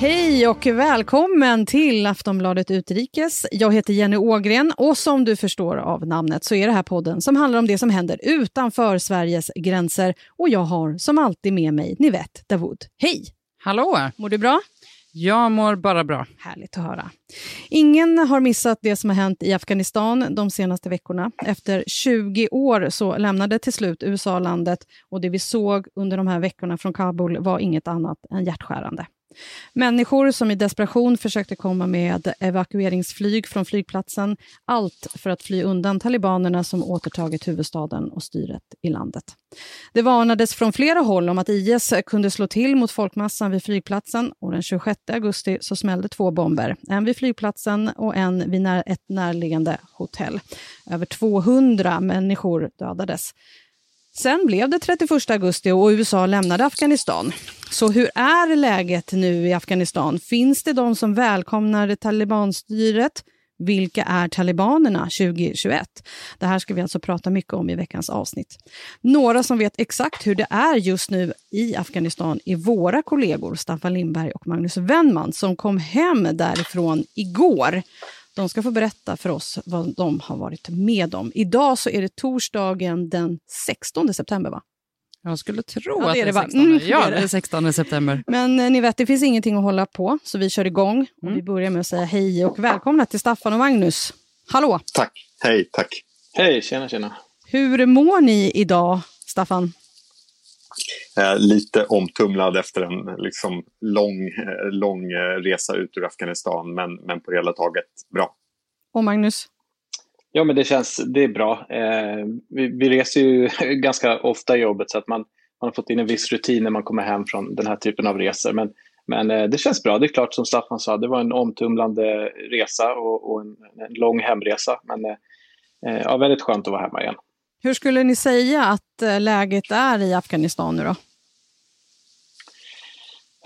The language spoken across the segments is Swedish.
Hej och välkommen till Aftonbladet Utrikes. Jag heter Jenny Ågren och som du förstår av namnet så är det här podden som handlar om det som händer utanför Sveriges gränser. Och jag har som alltid med mig Nivette Davoud. Hej! Hallå! Mår du bra? Jag mår bara bra. Härligt att höra. Ingen har missat det som har hänt i Afghanistan de senaste veckorna. Efter 20 år så lämnade till slut USA landet och det vi såg under de här veckorna från Kabul var inget annat än hjärtskärande. Människor som i desperation försökte komma med evakueringsflyg från flygplatsen. Allt för att fly undan talibanerna som återtagit huvudstaden och styret i landet. Det varnades från flera håll om att IS kunde slå till mot folkmassan vid flygplatsen och den 26 augusti så smällde två bomber. En vid flygplatsen och en vid när ett närliggande hotell. Över 200 människor dödades. Sen blev det 31 augusti och USA lämnade Afghanistan. Så hur är läget nu i Afghanistan? Finns det de som välkomnar talibanstyret? Vilka är talibanerna 2021? Det här ska vi alltså prata mycket om i veckans avsnitt. Några som vet exakt hur det är just nu i Afghanistan är våra kollegor Staffan Lindberg och Magnus Wennman som kom hem därifrån igår. De ska få berätta för oss vad de har varit med om. Idag så är det torsdagen den 16 september, va? Jag skulle tro Ja, att det är det är det, va? 16. Mm, ja, det är det det. är 16 september. Men eh, ni vet, det finns ingenting att hålla på, så vi kör igång. Och Mm. vi börjar med att säga hej och välkomna till Staffan och Magnus. Hallå! Tack. Hej, tack. Hej, tjena tjena. Hur mår ni idag, Staffan? Eh, lite omtumlad efter en liksom, lång, eh, lång eh, resa ut ur Afghanistan, men, men på hela taget bra. Och Magnus? Ja, men det känns, det är bra. Eh, vi, vi reser ju ganska ofta i jobbet så att man, man har fått in en viss rutin när man kommer hem från den här typen av resor. Men, men eh, det känns bra. Det är klart, som Staffan sa, det var en omtumlande resa och, och en, en lång hemresa. Men eh, ja, väldigt skönt att vara hemma igen. Hur skulle ni säga att eh, läget är i Afghanistan nu då?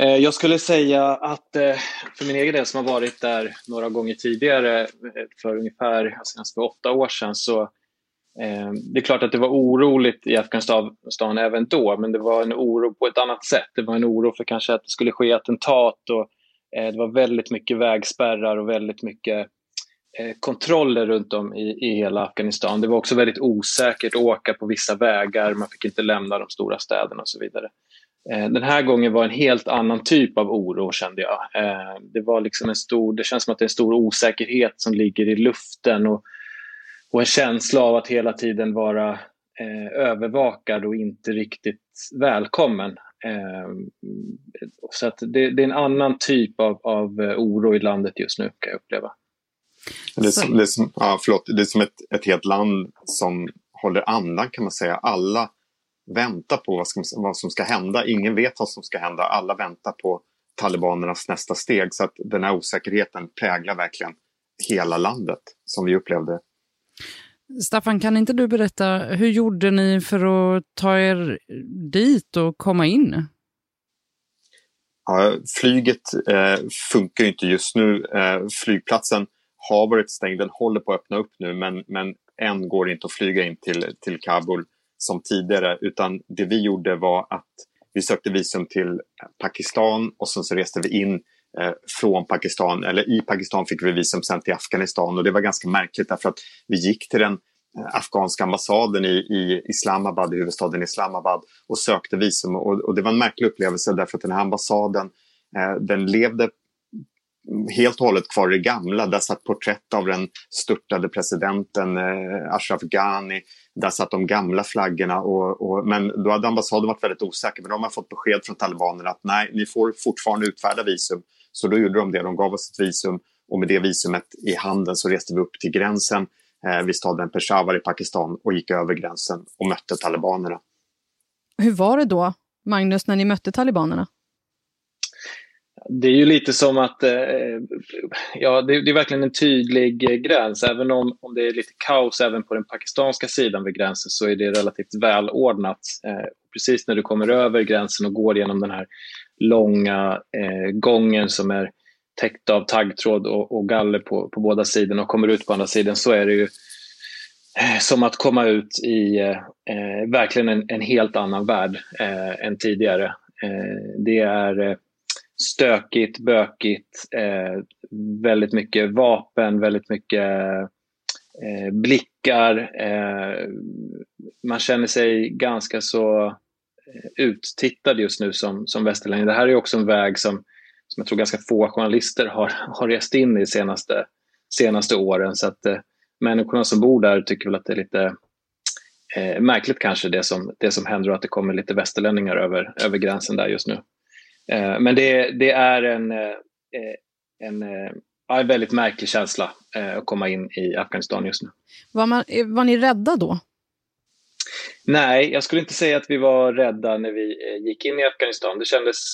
Eh, jag skulle säga att eh, för min egen del som har varit där några gånger tidigare, för ungefär alltså för åtta år sedan, så det är klart att det var oroligt i Afghanistan även då, men det var en oro på ett annat sätt. Det var en oro för kanske att det skulle ske attentat och det var väldigt mycket vägspärrar och väldigt mycket Eh, kontroller runt om i, i hela Afghanistan. Det var också väldigt osäkert att åka på vissa vägar, man fick inte lämna de stora städerna och så vidare. Eh, Den här gången var en helt annan typ av oro kände jag. Eh, Det, var liksom en stor, det känns som att det är en stor osäkerhet som ligger i luften och, och en känsla av att hela tiden vara eh, övervakad och inte riktigt välkommen. Eh, så att det, det är en annan typ av, av eh, oro i landet just nu kan jag uppleva. Det är, som, det är, som, ja, förlåt, det är som ett, ett helt land som håller andan kan man säga. Alla väntar på vad som, vad som ska hända. Ingen vet vad som ska hända. Alla väntar på talibanernas nästa steg. Så att den här osäkerheten präglar verkligen hela landet som vi upplevde. Staffan, kan inte du berätta, hur gjorde ni för att ta er dit och komma in? Ja, flyget eh, funkar inte just nu. Eh, flygplatsen har varit stängd. Den håller på att öppna upp nu men, men än går det inte att flyga in till, till Kabul som tidigare. Utan det vi gjorde var att vi sökte visum till Pakistan och sen så reste vi in eh, från Pakistan. Eller i Pakistan fick vi visum sen till Afghanistan och det var ganska märkligt därför att vi gick till den eh, afghanska ambassaden i, i Islamabad, i huvudstaden Islamabad och sökte visum. Och, och det var en märklig upplevelse därför att den här ambassaden eh, den levde helt och hållet kvar i det gamla. Där satt porträtt av den störtade presidenten eh, Ashraf Ghani. Där satt de gamla flaggorna. Och, och, men då hade ambassaden varit väldigt osäker. Men de har fått besked från talibanerna att nej, ni får fortfarande utfärda visum Så då gjorde de det, de gav oss ett visum och med det visumet i handen så reste vi upp till gränsen eh, vid staden Peshawar i Pakistan och gick över gränsen och mötte talibanerna. Hur var det då, Magnus, när ni mötte talibanerna? Det är ju lite som att, eh, ja det, är verkligen en tydlig eh, gräns. Även om, om det är lite kaos även på den pakistanska sidan vid gränsen så är det relativt välordnat. Eh, precis när du kommer över gränsen och går genom den här långa gången som är täckt av taggtråd och, och galler på, på båda sidorna och kommer ut på andra sidan så är det ju som att komma ut i eh, eh verkligen en, en, helt annan värld eh, än tidigare. Eh, det är eh, stökigt, bökigt, eh, väldigt mycket vapen, väldigt mycket eh, blickar. Eh, man känner sig ganska så uttittad just nu som, som västerlänning. Det här är också en väg som som jag tror ganska få journalister har, har rest in i senaste, senaste åren. Så att eh, människorna som bor där tycker väl att det är lite eh, märkligt kanske det som, det som händer och att det kommer lite västerlänningar över, över gränsen där just nu. Eh, men det, det är en, eh, en, eh, en väldigt märklig känsla att komma in i Afghanistan just nu. Var, man, var ni rädda då? Nej, jag skulle inte säga att vi var rädda när vi gick in i Afghanistan. Det kändes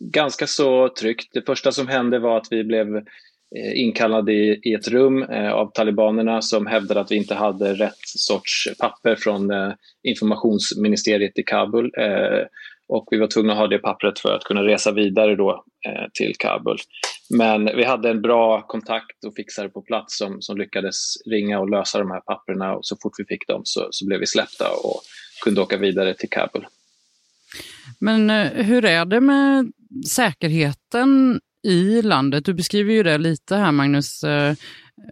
ganska så tryggt. Det första som hände var att vi blev inkallade i, ett rum av talibanerna som hävdade att vi inte hade rätt sorts papper från informationsministeriet i Kabul och vi var tvungna att ha det pappret för att kunna resa vidare då, eh, till Kabul. Men vi hade en bra kontakt och fixare på plats som, som lyckades ringa och lösa de här papperna och så fort vi fick dem så, så blev vi släppta och kunde åka vidare till Kabul. Men eh, hur är det med säkerheten i landet. Du beskriver ju det lite här, Magnus. Eh,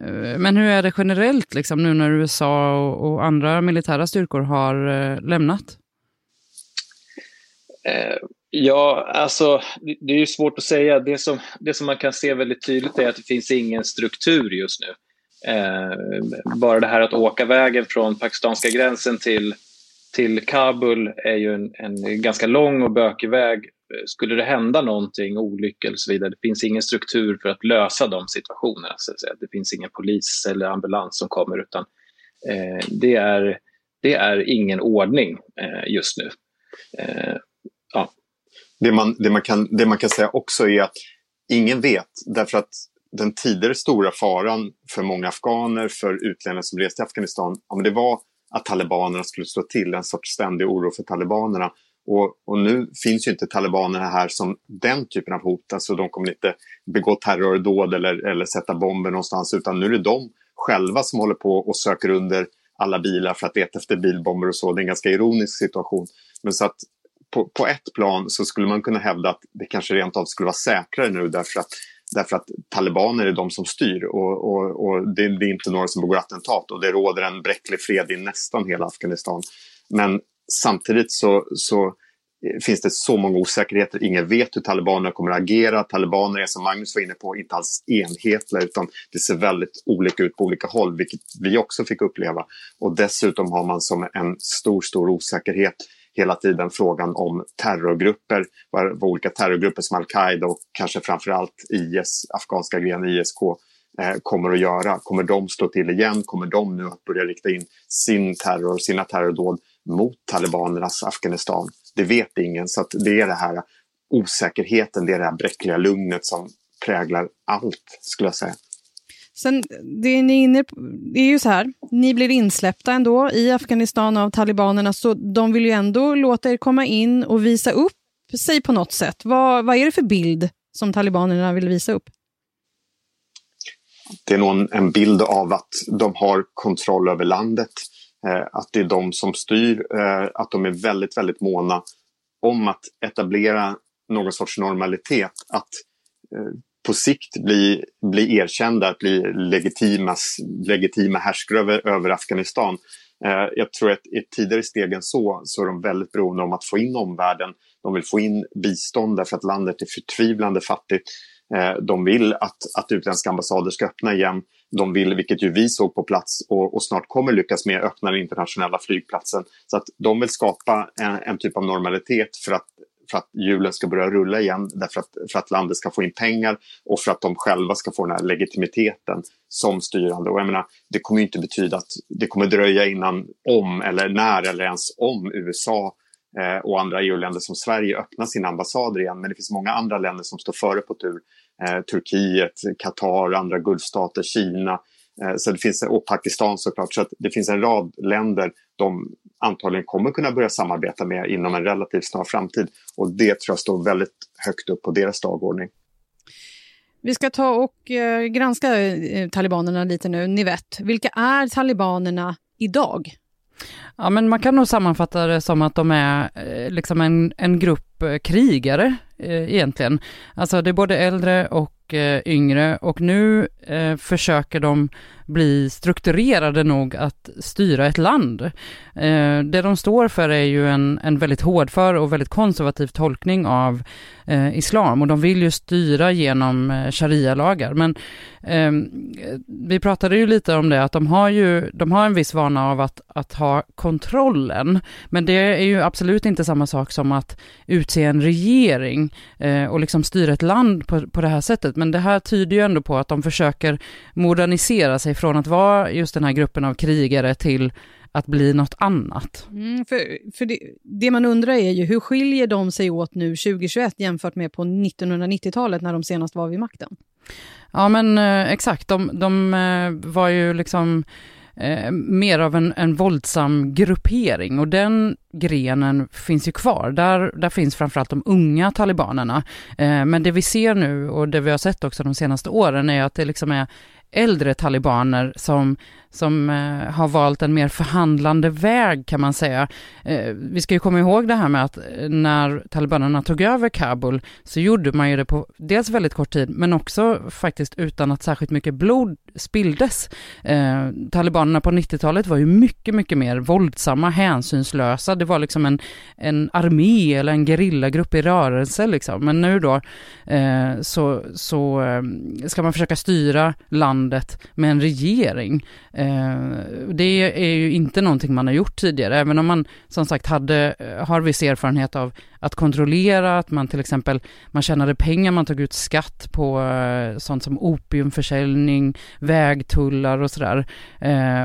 eh men hur är det generellt liksom, nu när USA och andra militära styrkor har lämnat? Eh, ja, alltså det är ju svårt att säga. Det som, det som man kan se väldigt tydligt är att det finns ingen struktur just nu. Eh, bara det här att åka vägen från pakistanska gränsen till, till Kabul är ju en, en ganska lång och bökig väg eh, skulle det hända någonting, olycka eller så vidare, det finns ingen struktur för att lösa de situationerna. Så att säga. Det finns ingen polis eller ambulans som kommer utan eh, det, är, det är ingen ordning eh, just nu. Det, man, det, man kan, det man kan säga också är att ingen vet, därför att den tidigare stora faran för många afghaner, för utlänningar som reste till Afghanistan, ja, men det var att talibanerna skulle slå till, en sorts ständig oro för talibanerna. Och, och, nu finns ju inte talibanerna här som den typen av hot. Alltså de kommer inte begå terrordåd eller, eller sätta bomber någonstans utan nu är det de själva som håller på och söker under alla bilar för att leta efter bilbomber och så. Det är en ganska ironisk situation. Men så att på, på ett plan så skulle man kunna hävda att det kanske rent av skulle vara säkrare nu därför att, därför att talibaner är de som styr och, och, och det, det, är inte några som begår attentat och det råder en bräcklig fred i nästan hela Afghanistan. Men samtidigt så, så finns det så många osäkerheter. Ingen vet hur talibanerna kommer att agera. Talibaner är som Magnus var inne på inte alls enhetliga utan det ser väldigt olika ut på olika håll vilket vi också fick uppleva. Och dessutom har man som en stor, stor osäkerhet hela tiden frågan om terrorgrupper, vad, olika terrorgrupper som al-Qaida och kanske framförallt IS, afghanska grenen ISK, eh, kommer att göra. Kommer de slå till igen? Kommer de nu att börja rikta in sin terror, sina terrordåd mot talibanernas Afghanistan. Det vet ingen, så det är det här osäkerheten, det är det här bräckliga lugnet som präglar allt, skulle jag säga. Sen, det, ni inne på, det är ju så här, ni blir insläppta ändå i Afghanistan av talibanerna, så de vill ju ändå låta er komma in och visa upp sig på något sätt. Vad, vad är det för bild som talibanerna vill visa upp? Det är nog en bild av att de har kontroll över landet. Eh, att det är de som styr, eh, att de är väldigt, väldigt måna om att etablera någon sorts normalitet. Att eh, på sikt bli, bli erkända, att bli legitima, legitima härskare över, över Afghanistan. Eh, jag tror att i ett tidigare steg än så, så är de väldigt beroende om att få in omvärlden. De vill få in bistånd därför att landet är förtvivlande fattigt. Eh, de vill att, att utländska ambassader ska öppna igen de vill, vilket ju vi såg på plats och, och, snart kommer lyckas med, öppna den internationella flygplatsen. Så att de vill skapa en, en typ av normalitet för att, för att hjulen ska börja rulla igen, därför att, för att landet ska få in pengar och för att de själva ska få den här legitimiteten som styrande. Och jag menar, det kommer inte betyda att det kommer dröja innan om eller när eller ens om USA eh, och andra EU-länder som Sverige öppnar sina ambassader igen. Men det finns många andra länder som står före på tur. Eh, Turkiet, Qatar, andra Gulfstater, Kina. Eh, så det finns, och Pakistan såklart. Så det finns en rad länder de antagligen kommer kunna börja samarbeta med inom en relativt snar framtid. Och det tror jag står väldigt högt upp på deras dagordning. Vi ska ta och eh, granska eh, talibanerna lite nu. Ni vet, vilka är talibanerna idag? Ja, men man kan nog sammanfatta det som att de är eh, liksom en, en grupp krigare egentligen. Alltså det är både äldre och eh, yngre och nu eh, försöker de bli strukturerade nog att styra ett land. Eh, det de står för är ju en, en väldigt hårdför och väldigt konservativ tolkning av eh, islam och de vill ju styra genom eh, sharia-lagar. Men eh, vi pratade ju lite om det att de har ju, de har en viss vana av att, att ha kontrollen, men det är ju absolut inte samma sak som att utse en regering eh, och liksom styra ett land på, på det här sättet. Men det här tyder ju ändå på att de försöker modernisera sig från att vara just den här gruppen av krigare till att bli något annat. Mm, för för det, det, man undrar är ju hur skiljer de sig åt nu 2021 jämfört med på 1990-talet när de senast var vid makten? Ja men eh, exakt, de, de eh, var ju liksom eh, mer av en, en våldsam gruppering och den grenen finns ju kvar. Där, där finns framförallt de unga talibanerna. Eh, men det vi ser nu och det vi har sett också de senaste åren är att det liksom är äldre talibaner som som eh, har valt en mer förhandlande väg kan man säga. Eh, vi ska ju komma ihåg det här med att eh, när talibanerna tog över Kabul så gjorde man ju det på dels väldigt kort tid men också faktiskt utan att särskilt mycket blod spilldes. Eh, talibanerna på 90-talet var ju mycket, mycket mer våldsamma, hänsynslösa. Det var liksom en, en armé eller en gerillagrupp i rörelse liksom. Men nu då eh, så, så eh, ska man försöka styra landet med en regering Eh, Eh, det är ju inte någonting man har gjort tidigare, även om man som sagt hade, eh, har viss erfarenhet av att kontrollera, att man till exempel, man tjänade pengar, man tog ut skatt på eh, sånt som opiumförsäljning, vägtullar och sådär.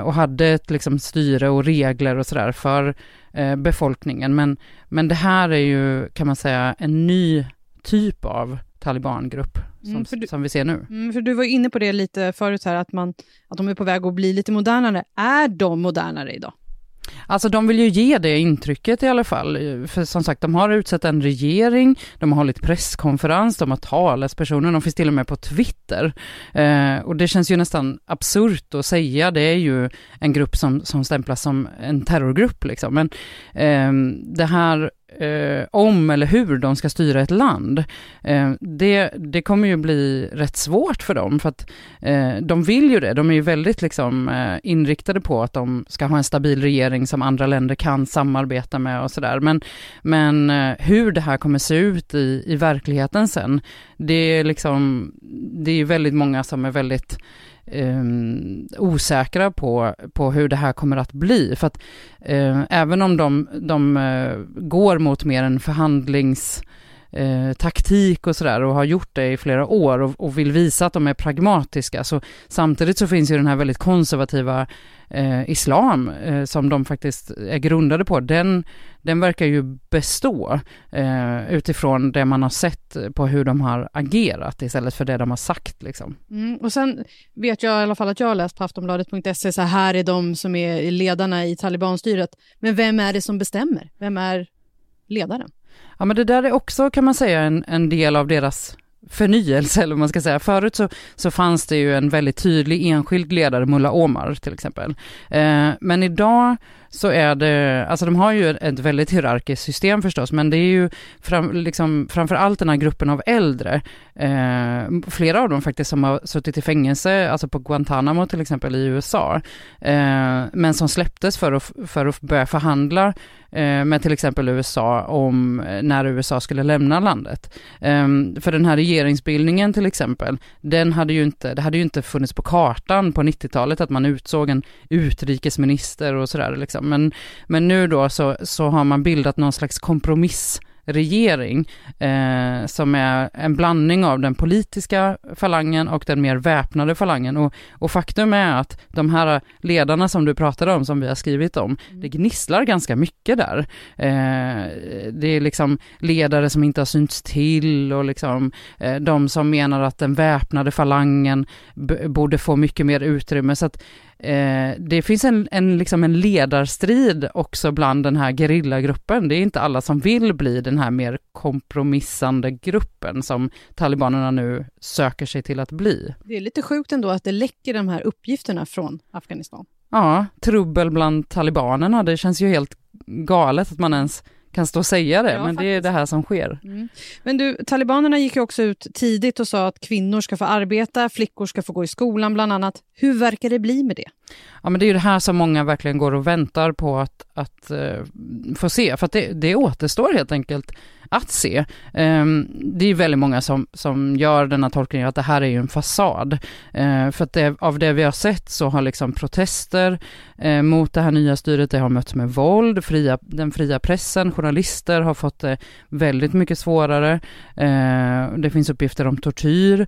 och hade ett liksom styre och regler och sådär för befolkningen. Men, men det här är ju, kan man säga, en ny typ av talibangrupp som, mm, du, som vi ser nu. Mm, för du var inne på det lite förut här, att, man, att de är på väg att bli lite modernare. Är de modernare idag? Alltså de vill ju ge det intrycket i alla fall. För som sagt, de har utsett en regering, de har hållit presskonferens, de har talespersoner, de finns till och med på Twitter. Eh, och det känns ju nästan absurt att säga, det är ju en grupp som, som stämplas som en terrorgrupp liksom. Men eh, det här eh, om eller hur de ska styra ett land, eh, det, det kommer ju bli rätt svårt för dem, för att eh, de vill ju det. De är ju väldigt liksom, eh, inriktade på att de ska ha en stabil regering som andra länder kan samarbeta med och sådär. Men, men eh, hur det här kommer se ut i, i verkligheten sen, det är liksom, det är väldigt många som är väldigt um, osäkra på, på hur det här kommer att bli. För att uh, även om de, de uh, går mot mer en förhandlings eh, taktik och sådär och har gjort det i flera år och, och, vill visa att de är pragmatiska. Så samtidigt så finns ju den här väldigt konservativa eh, islam eh, som de faktiskt är grundade på, den, den verkar ju bestå eh, utifrån det man har sett på hur de har agerat istället för det de har sagt. Liksom. Mm, och sen vet jag i alla fall att jag har läst på aftonbladet.se, så här är de som är ledarna i talibanstyret. Men vem är det som bestämmer? Vem är ledaren? Ja men det där är också kan man säga en, en del av deras förnyelse, eller vad man ska säga. Förut så, så fanns det ju en väldigt tydlig enskild ledare, Mulla Omar till exempel. Eh, men idag så är det, alltså de har ju ett väldigt hierarkiskt system förstås, men det är ju fram, liksom, framför allt den här gruppen av äldre, eh, flera av dem faktiskt som har suttit i fängelse, alltså på Guantanamo till exempel i USA, eh, men som släpptes för att, för att börja förhandla eh, Eh, med till exempel USA om eh, när USA skulle lämna landet. Ehm, för den här regeringsbildningen till exempel, den hade ju inte, det hade ju inte funnits på kartan på 90-talet att man utsåg en utrikesminister och sådär liksom. Men, men nu då så, så har man bildat någon slags kompromiss regering eh, som är en blandning av den politiska falangen och den mer väpnade falangen. Och, och, faktum är att de här ledarna som du pratade om, som vi har skrivit om, mm. det gnisslar ganska mycket där. Eh, det är liksom ledare som inte har synts till och liksom eh, de som menar att den väpnade falangen borde få mycket mer utrymme. Så att Eh, det finns en, en, liksom en ledarstrid också bland den här gerillagruppen. Det är inte alla som vill bli den här mer kompromissande gruppen som talibanerna nu söker sig till att bli. Det är lite sjukt ändå att det läcker de här uppgifterna från Afghanistan. Ja, trubbel bland talibanerna. Det känns ju helt galet att man ens kan stå och säga det, ja, men faktiskt. det är det här som sker. Mm. Men du, talibanerna gick ju också ut tidigt och sa att kvinnor ska få arbeta, flickor ska få gå i skolan bland annat. Hur verkar det bli med det? Ja, men det är ju det här som många verkligen går och väntar på att, att uh, få se, för att det, det återstår helt enkelt att se. Um, det är väldigt många som, som gör denna tolkningen att det här är ju en fasad. Uh, för att det, av det vi har sett så har liksom protester uh, mot det här nya styret, det har mötts med våld, fria, den fria pressen, journalister har fått det väldigt mycket svårare. Uh, det finns uppgifter om tortyr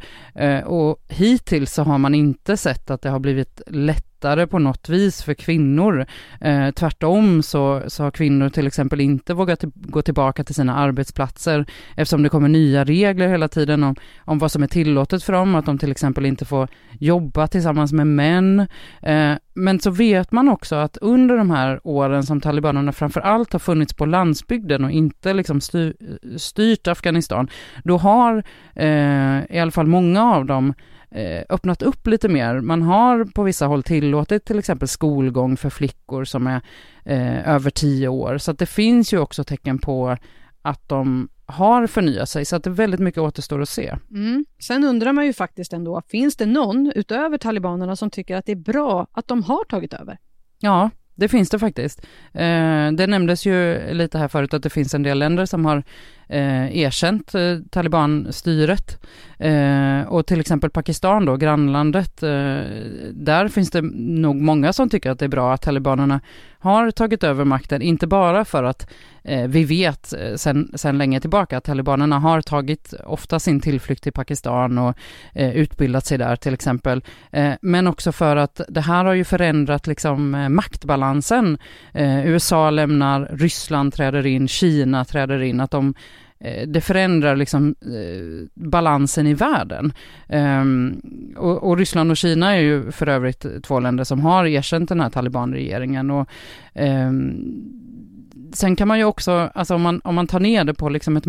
och hittills så har man inte sett att det har blivit lätt lättare på något vis för kvinnor. Eh, tvärtom så, så har kvinnor till exempel inte vågat gå tillbaka till sina arbetsplatser eftersom det kommer nya regler hela tiden om, om vad som är tillåtet för dem, att de till exempel inte får jobba tillsammans med män. Eh, men så vet man också att under de här åren som talibanerna framför allt har funnits på landsbygden och inte liksom styr, styrt Afghanistan, då har eh, i alla fall många av dem eh, öppnat upp lite mer. Man har på vissa håll tillåtit till exempel skolgång för flickor som är eh, över tio år. Så att det finns ju också tecken på att de har förnyat sig, så att det väldigt mycket återstår att se. Mm. Sen undrar man ju faktiskt ändå, finns det någon utöver talibanerna som tycker att det är bra att de har tagit över? Ja, det finns det faktiskt. Eh, det nämndes ju lite här förut att det finns en del länder som har eh, erkänt eh, talibanstyret. Eh, och till exempel Pakistan då, grannlandet, eh, där finns det nog många som tycker att det är bra att talibanerna har tagit över makten, inte bara för att eh, vi vet eh, sen, sen länge tillbaka att talibanerna har tagit ofta sin tillflykt till Pakistan och eh, utbildat sig där till exempel, eh, men också för att det här har ju förändrat liksom eh, maktbalansen. Eh, USA lämnar, Ryssland träder in, Kina träder in, att de Eh, Eh, det förändrar liksom eh, balansen i världen. Ehm, och, och, Ryssland och Kina är ju för övrigt två länder som har erkänt den här talibanregeringen och ehm, sen kan man ju också, alltså om man, om man tar ner det på liksom ett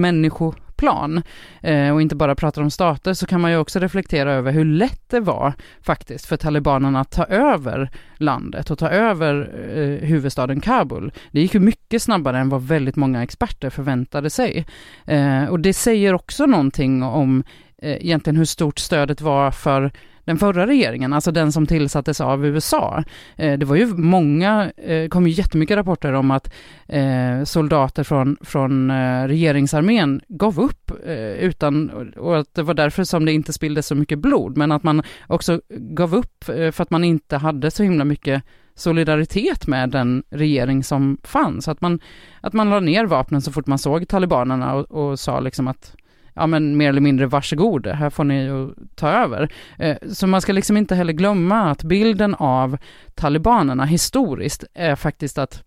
plan eh, och inte bara pratar om stater så kan man ju också reflektera över hur lätt det var faktiskt för talibanerna att ta över landet och ta över eh, huvudstaden Kabul. Det gick ju mycket snabbare än vad väldigt många experter förväntade sig. Eh, och det säger också någonting om eh, egentligen hur stort stödet var för den förra regeringen, alltså den som tillsattes av USA. Eh, det var ju många, det kom ju jättemycket rapporter om att eh, soldater från, från regeringsarmén gav upp utan, och att det var därför som det inte spilldes så mycket blod, men att man också gav upp för att man inte hade så himla mycket solidaritet med den regering som fanns. Att man, att man la ner vapnen så fort man såg talibanerna och, och sa liksom att ja men mer eller mindre varsågod, här får ni ju ta över. Eh, så man ska liksom inte heller glömma att bilden av talibanerna historiskt är faktiskt att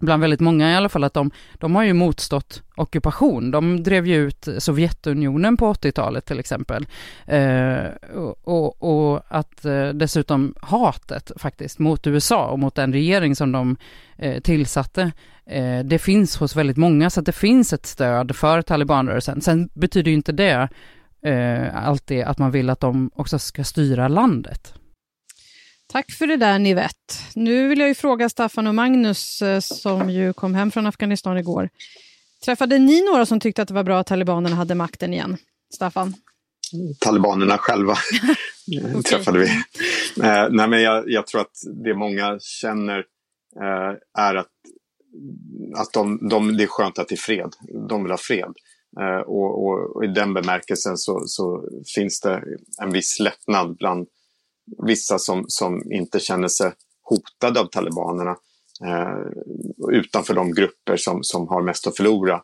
bland väldigt många i alla fall, att de, de har ju motstått ockupation. De drev ju ut Sovjetunionen på 80-talet till exempel. Eh, och, och, att eh, dessutom hatet faktiskt mot USA och mot den regering som de eh, tillsatte, eh, det finns hos väldigt många, så att det finns ett stöd för talibanrörelsen. Sen betyder ju inte det eh, alltid att man vill att de också ska styra landet. Tack för det där Nivette. Nu vill jag ju fråga Staffan och Magnus eh, som ju kom hem från Afghanistan igår. Träffade ni några som tyckte att det var bra att talibanerna hade makten igen? Staffan? Talibanerna själva okay. träffade vi. Eh, nej, men jag, jag, tror att det många känner eh, är att, att de, de, det är skönt att det är fred. De vill ha fred. Eh, och, och, och, i den bemärkelsen så, så finns det en viss lättnad bland vissa som, som inte känner sig hotade av talibanerna eh, utanför de grupper som, som har mest att förlora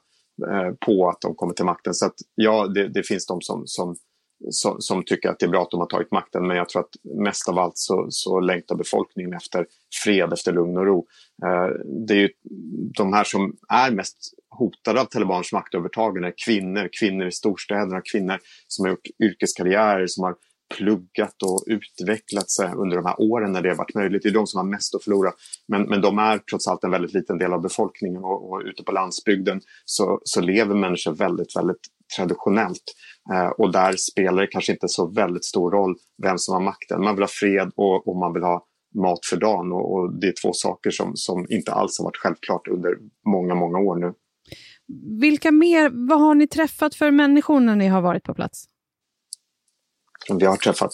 eh, på att de kommer till makten. Så att, ja, det, det finns de som, som, som, som, tycker att det är bra att de har tagit makten. Men jag tror att mest av allt så, så längtar befolkningen efter fred, efter lugn och ro. Eh, det är ju de här som är mest hotade av talibans maktövertagande, kvinnor, kvinnor i storstäderna, kvinnor som har gjort yrkeskarriärer, som har pluggat och utvecklat sig under de här åren när det har varit möjligt. Det är de som har mest att förlora. Men, men de är trots allt en väldigt liten del av befolkningen och, och ute på landsbygden så, så lever människor väldigt, väldigt traditionellt. Eh, och där spelar det kanske inte så väldigt stor roll vem som har makten. Man vill ha fred och, och man vill ha mat för dagen och, och, det är två saker som, som inte alls har varit självklart under många, många år nu. Vilka mer, vad har ni träffat för människor när ni har varit på plats? Vi har träffat,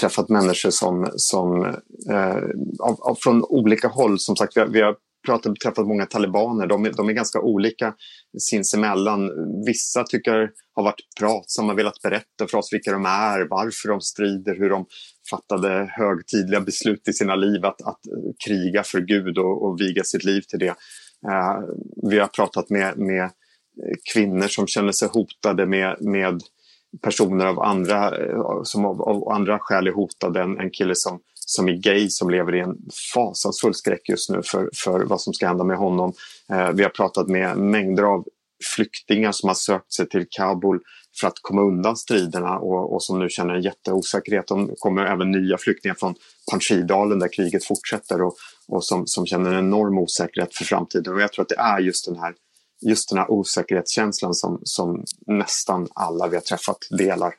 träffat människor som, som eh, av, av, från olika håll. Som sagt, vi har, vi har pratat, träffat många talibaner. De, de är ganska olika sinsemellan. Vissa tycker har varit pratsamma, velat berätta för oss vilka de är, varför de strider, hur de fattade högtidliga beslut i sina liv att, att kriga för Gud och, och viga sitt liv till det. Eh, vi har pratat med, med kvinnor som känner sig hotade med, med personer av andra, eh, som av, av andra skäl är hotade. En, en kille som, som är gay som lever i en fasansfull skräck just nu för, för vad som ska hända med honom. Eh, vi har pratat med mängder av flyktingar som har sökt sig till Kabul för att komma undan striderna och, och som nu känner en jätteosäkerhet. Det kommer även nya flyktingar från Panjshirdalen där kriget fortsätter och, och som, som känner en enorm osäkerhet för framtiden. Och jag tror att det är just den här just den här osäkerhetskänslan som, som nästan alla vi har träffat delar.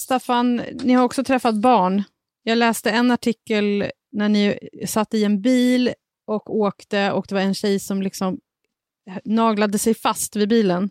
Staffan, ni har också träffat barn. Jag läste en artikel när ni satt i en bil och åkte och det var en tjej som liksom naglade sig fast vid bilen.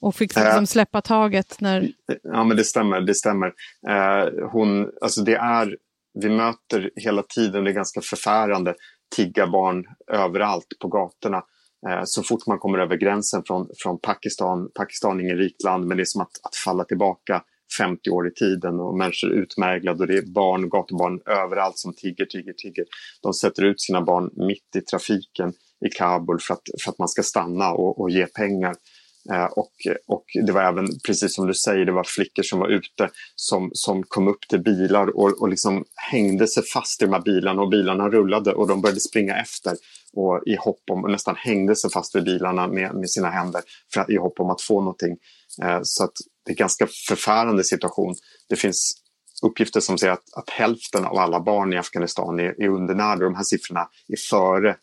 Och fick liksom släppa taget när... Ja, men det stämmer. Det stämmer. Eh, hon, alltså det är, vi möter hela tiden, det är ganska förfärande, tigga barn överallt på gatorna. Eh, så fort man kommer över gränsen från, från Pakistan, Pakistan är inget rikt land men det är som att, att falla tillbaka 50 år i tiden och människor är utmärglade och det är barn, gatubarn överallt som tigger, tigger, tigger. De sätter ut sina barn mitt i trafiken i Kabul för att, för att man ska stanna och, och ge pengar. Eh, och, och det var även, precis som du säger, det var flickor som var ute som, som kom upp till bilar och, och liksom hängde sig fast i de här bilarna och bilarna rullade och de började springa efter och i hopp om, och nästan hängde sig fast vid bilarna med, med sina händer för, i hopp om att få någonting. Eh, så att det är en ganska förfärande situation. Det finns uppgifter som säger att, att hälften av alla barn i Afghanistan är, är undernärda. De här siffrorna är före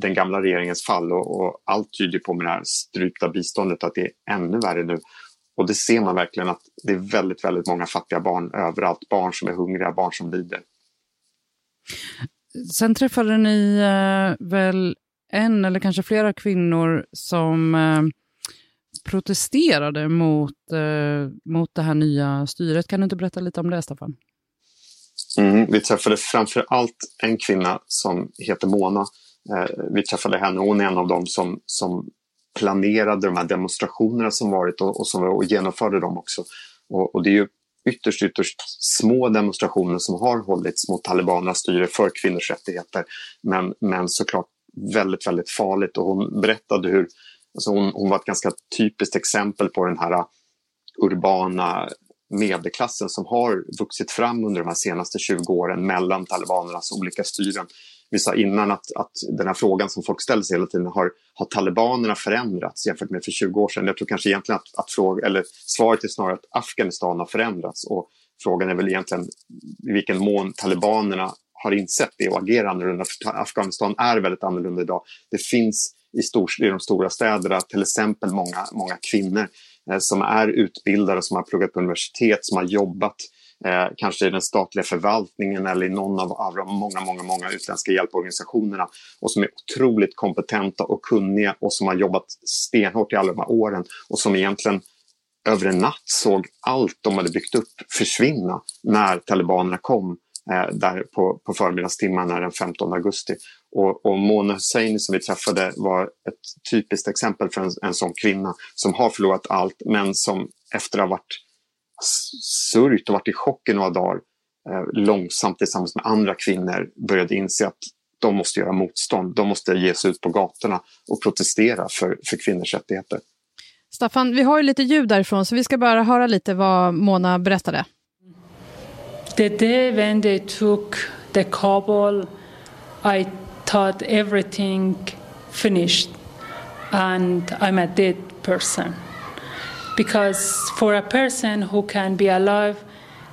den gamla regeringens fall och, och, allt tyder på med det här strypta biståndet att det är ännu värre nu. Och det ser man verkligen att det är väldigt, väldigt många fattiga barn överallt. Barn som är hungriga, barn som lider. Sen träffade ni eh, väl en eller kanske flera kvinnor som eh, protesterade mot, eh, mot det här nya styret. Kan du inte berätta lite om det, Staffan? Mm, vi träffade framför allt en kvinna som heter Mona Eh, Eh, vi träffade henne, hon är en av dem som, som planerade de här demonstrationerna som varit och, och som och genomförde dem också. Och, och, det är ju ytterst, ytterst små demonstrationer som har hållits mot talibanernas styre för kvinnors rättigheter. Men, men såklart väldigt, väldigt farligt. Och hon berättade hur, alltså hon, hon var ett ganska typiskt exempel på den här äh, urbana medelklassen som har vuxit fram under de här senaste 20 åren mellan talibanernas olika styren vi sa innan att, att den här frågan som folk ställer sig hela tiden, har, har talibanerna förändrats jämfört med för 20 år sedan? Jag tror kanske egentligen att, att fråga, eller svaret är snarare att Afghanistan har förändrats och frågan är väl egentligen i vilken mån talibanerna har insett det och agerar annorlunda. För Afghanistan är väldigt annorlunda idag. Det finns i, stor, i de stora städerna till exempel många, många kvinnor eh, som är utbildade, som har pluggat på universitet, som har jobbat eh, kanske i den statliga förvaltningen eller i någon av, av de många, många, många utländska hjälporganisationerna och som är otroligt kompetenta och kunniga och som har jobbat stenhårt i alla de här åren och som egentligen över en natt såg allt de hade byggt upp försvinna när talibanerna kom eh, där på, på förmiddagstimmarna den 15 augusti. Och, och Mona Husseini som vi träffade var ett typiskt exempel för en, en sån kvinna som har förlorat allt men som efter att ha varit sörjt och varit i chock i några dagar eh, långsamt tillsammans med andra kvinnor började inse att de måste göra motstånd. De måste ge sig ut på gatorna och protestera för, för kvinnors rättigheter. Staffan, vi har ju lite ljud därifrån så vi ska bara höra lite vad Mona berättade. The day when they took the Kabul, I thought everything finished and I'm a dead person. Because for a person who can be alive,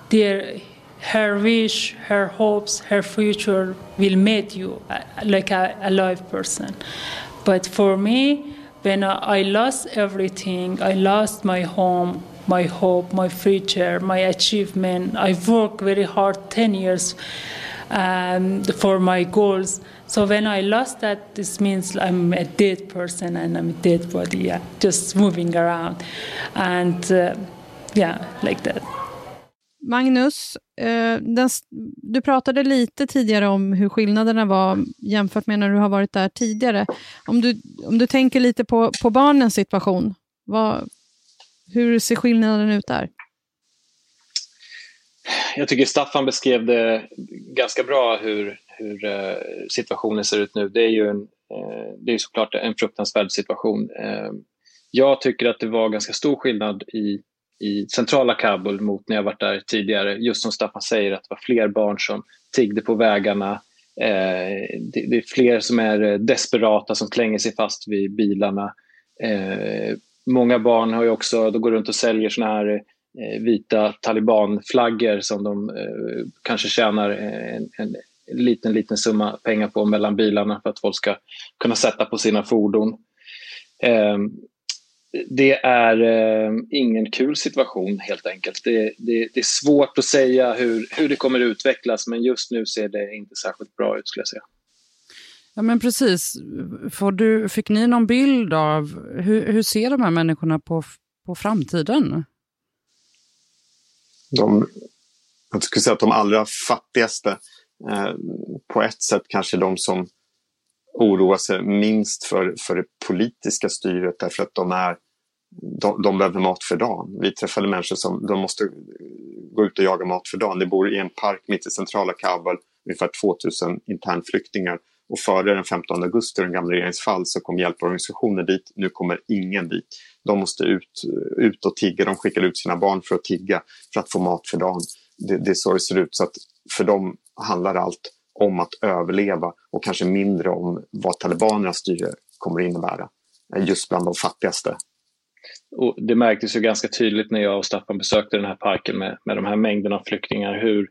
their, her wish, her hopes, her future will make you uh, like a, a live person. But for me, when I lost everything, I lost my home, my hope, my future, my achievement. I worked very hard 10 years um, for my goals. So when I lost that, this means I'm a dead person and I'm a dead body, yeah, just moving around. And uh, yeah, like that. Magnus, eh, den, du pratade lite tidigare om hur skillnaderna var jämfört med när du har varit där tidigare. Om du, om du tänker lite på, på barnens situation, vad, hur ser skillnaden ut där? Jag tycker Staffan beskrev det ganska bra hur, hur eh, situationen ser ut nu. Det är ju en, eh, det är såklart en fruktansvärd situation. Eh, jag tycker att det var ganska stor skillnad i i centrala Kabul mot när jag varit där tidigare. Just som Staffan säger, att det var fler barn som tiggde på vägarna. Det, det, är fler som är desperata, som klänger sig fast vid bilarna. Många barn har ju också, de går runt och säljer såna här Eh, vita talibanflaggor som de eh, kanske tjänar eh, en, en, liten, liten summa pengar på mellan bilarna för att folk ska kunna sätta på sina fordon. Eh, det är eh, ingen kul situation helt enkelt. Det, det, det, är svårt att säga hur, hur det kommer att utvecklas men just nu ser det inte särskilt bra ut skulle jag säga. Ja men precis. Får du, fick ni någon bild av hur, hur ser de här människorna på, på framtiden? De, jag skulle säga att de allra fattigaste, eh, på ett sätt kanske de som oroar sig minst för, för det politiska styret därför att de, är, de, de behöver mat för dagen. Vi träffade människor som de måste gå ut och jaga mat för dagen. De bor i en park mitt i centrala Kabul, ungefär 2000 internflyktingar. Och före den 15 augusti, den gamla regeringens fall, så kom hjälporganisationer dit. Nu kommer ingen dit. De måste ut, ut och tigga. De skickar ut sina barn för att tigga för att få mat för dagen. Det, det är så det ser ut. Så att för dem handlar allt om att överleva och kanske mindre om vad talibanernas styre kommer att innebära. Eh, just bland de fattigaste. Och det märktes ju ganska tydligt när jag och Staffan besökte den här parken med, med de här mängderna av flyktingar hur,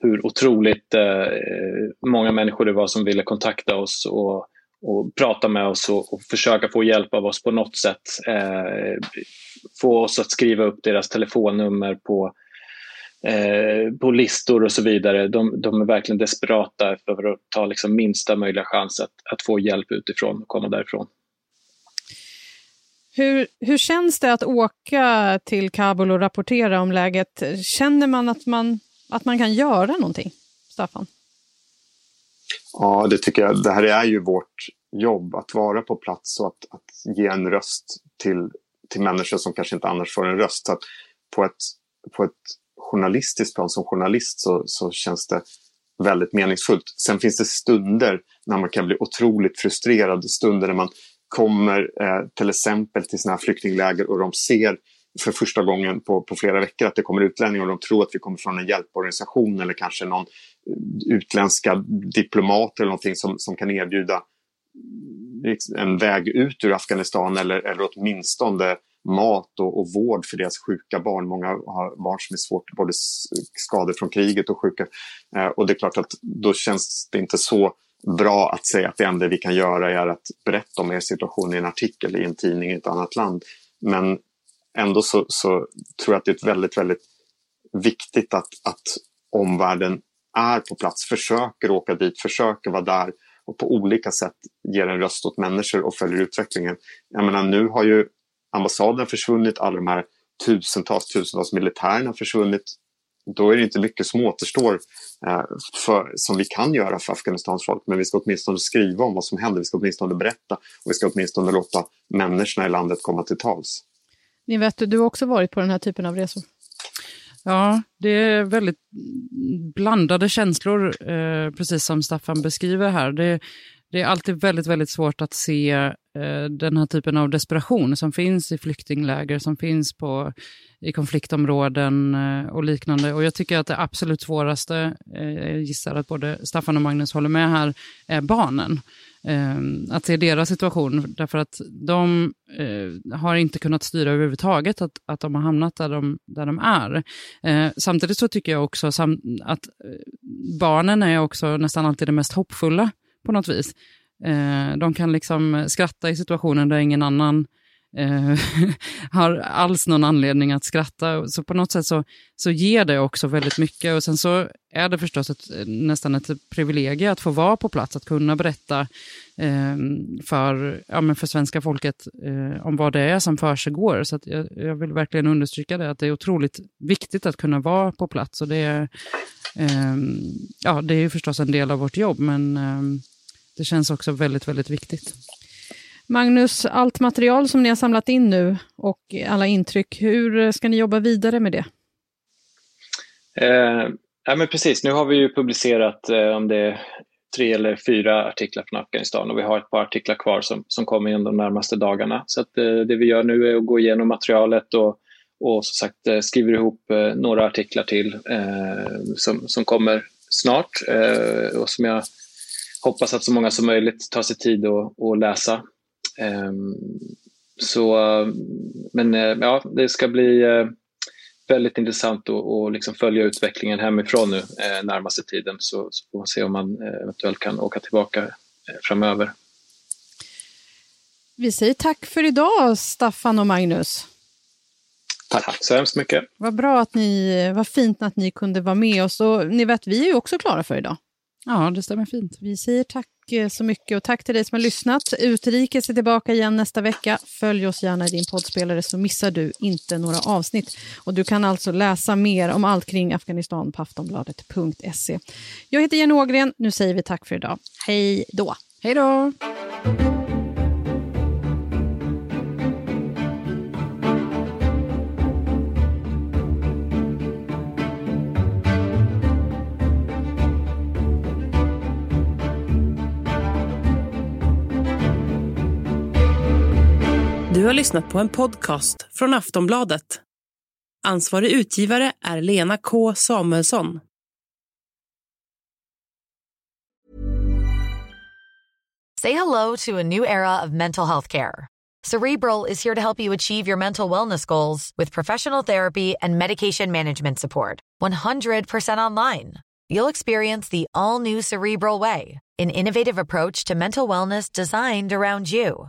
hur otroligt eh, eh många människor det var som ville kontakta oss och, och prata med oss och, och försöka få hjälp av oss på något sätt. Eh, få oss att skriva upp deras telefonnummer på Eh, på listor och så vidare. De, de, är verkligen desperata för att ta liksom minsta möjliga chans att, att få hjälp utifrån och komma därifrån. Hur, hur känns det att åka till Kabul och rapportera om läget? Känner man att man, att man kan göra någonting? Staffan? Ja, det tycker jag. Det här är ju vårt jobb, att vara på plats och att, att ge en röst till, till människor som kanske inte annars får en röst. Så att på ett, på ett journalistiskt plan, som journalist så, så känns det väldigt meningsfullt. Sen finns det stunder när man kan bli otroligt frustrerad, stunder när man kommer eh, till exempel till sådana här flyktingläger och de ser för första gången på, på flera veckor att det kommer utlänningar och de tror att vi kommer från en hjälporganisation eller kanske någon utländska diplomater eller någonting som, som kan erbjuda en väg ut ur Afghanistan eller, eller åtminstone mat och, och, vård för deras sjuka barn. Många har barn som är svårt, både skador från kriget och sjuka. Eh, och det är klart att då känns det inte så bra att säga att det enda vi kan göra är att berätta om er situation i en artikel i en tidning i ett annat land. Men ändå så, så tror jag att det är väldigt, väldigt viktigt att, att omvärlden är på plats, försöker åka dit, försöker vara där och på olika sätt ger en röst åt människor och följer utvecklingen. Jag menar, nu har ju ambassaden försvunnit, alla de här tusentals, tusentals militärerna försvunnit. Då är det inte mycket som återstår eh, för, som vi kan göra för Afghanistans folk. Men vi ska åtminstone skriva om vad som händer, vi ska åtminstone berätta och vi ska åtminstone låta människorna i landet komma till tals. Nivette, du har också varit på den här typen av resor? Ja, det är väldigt blandade känslor, eh, precis som Staffan beskriver här. Det, det, är alltid väldigt, väldigt svårt att se eh, den här typen av desperation som finns i flyktingläger, som finns på, i konfliktområden eh, och liknande. Och jag tycker att det absolut svåraste, eh, jag gissar att både Staffan och Magnus håller med här, är barnen. Ehm, att se deras situation, därför att de eh, har inte kunnat styra överhuvudtaget att, att de har hamnat där de, där de är. Eh, samtidigt så tycker jag också sam att eh, barnen är också nästan alltid det mest hoppfulla på något vis. Eh, de kan liksom skratta i situationen där ingen annan eh, har alls någon anledning att skratta. Så på något sätt så, så ger det också väldigt mycket. Och sen så är det förstås ett, nästan ett privilegium att få vara på plats, att kunna berätta eh, för, ja, men för svenska folket eh, om vad det är som försiggår. Så jag, jag, vill verkligen understryka det, att det är otroligt viktigt att kunna vara på plats. Och det, är, eh, ja, det är ju förstås en del av vårt jobb, men ehm, det känns också väldigt, väldigt viktigt. Magnus, allt material som ni har samlat in nu och alla intryck, hur ska ni jobba vidare med det? Eh, ja, men precis, nu har vi ju publicerat eh, om det är tre eller fyra artiklar från Afghanistan och vi har ett par artiklar kvar som, som kommer in de närmaste dagarna. Så att, eh, det vi gör nu är att gå igenom materialet och, och som sagt eh, skriver ihop eh, några artiklar till eh, som, som kommer snart eh, och som jag hoppas att så många som möjligt tar sig tid att, att läsa. Ehm, så, men eh, ja, det ska bli eh, väldigt intressant att, att liksom följa utvecklingen hemifrån nu eh, närmaste tiden så, så får man se om man eventuellt kan åka tillbaka framöver. Vi säger tack för idag, Staffan och Magnus. Tack så hemskt mycket. Vad bra att ni, vad fint att ni kunde vara med oss. Och ni vet, vi är ju också klara för idag. Ja, det stämmer fint. Vi säger tack Eh, så mycket och tack till dig som har lyssnat. Utrikes är tillbaka igen nästa vecka. Följ oss gärna i din poddspelare så missar du inte några avsnitt. Och du kan alltså läsa mer om allt kring Afghanistan på aftonbladet.se. Jag heter Jenny Ågren. Nu säger vi tack för idag. Hej då! Hej då! Du har lyssnat på en podcast från Aftonbladet. Ansvarig utgivare är Lena K Samuelsson. Say hello to a new era of mental health care. Cerebral is here to help you achieve your mental wellness goals with professional therapy and medication management support. 100% online. You'll experience the all new Cerebral Way, an innovative approach to mental wellness designed around you.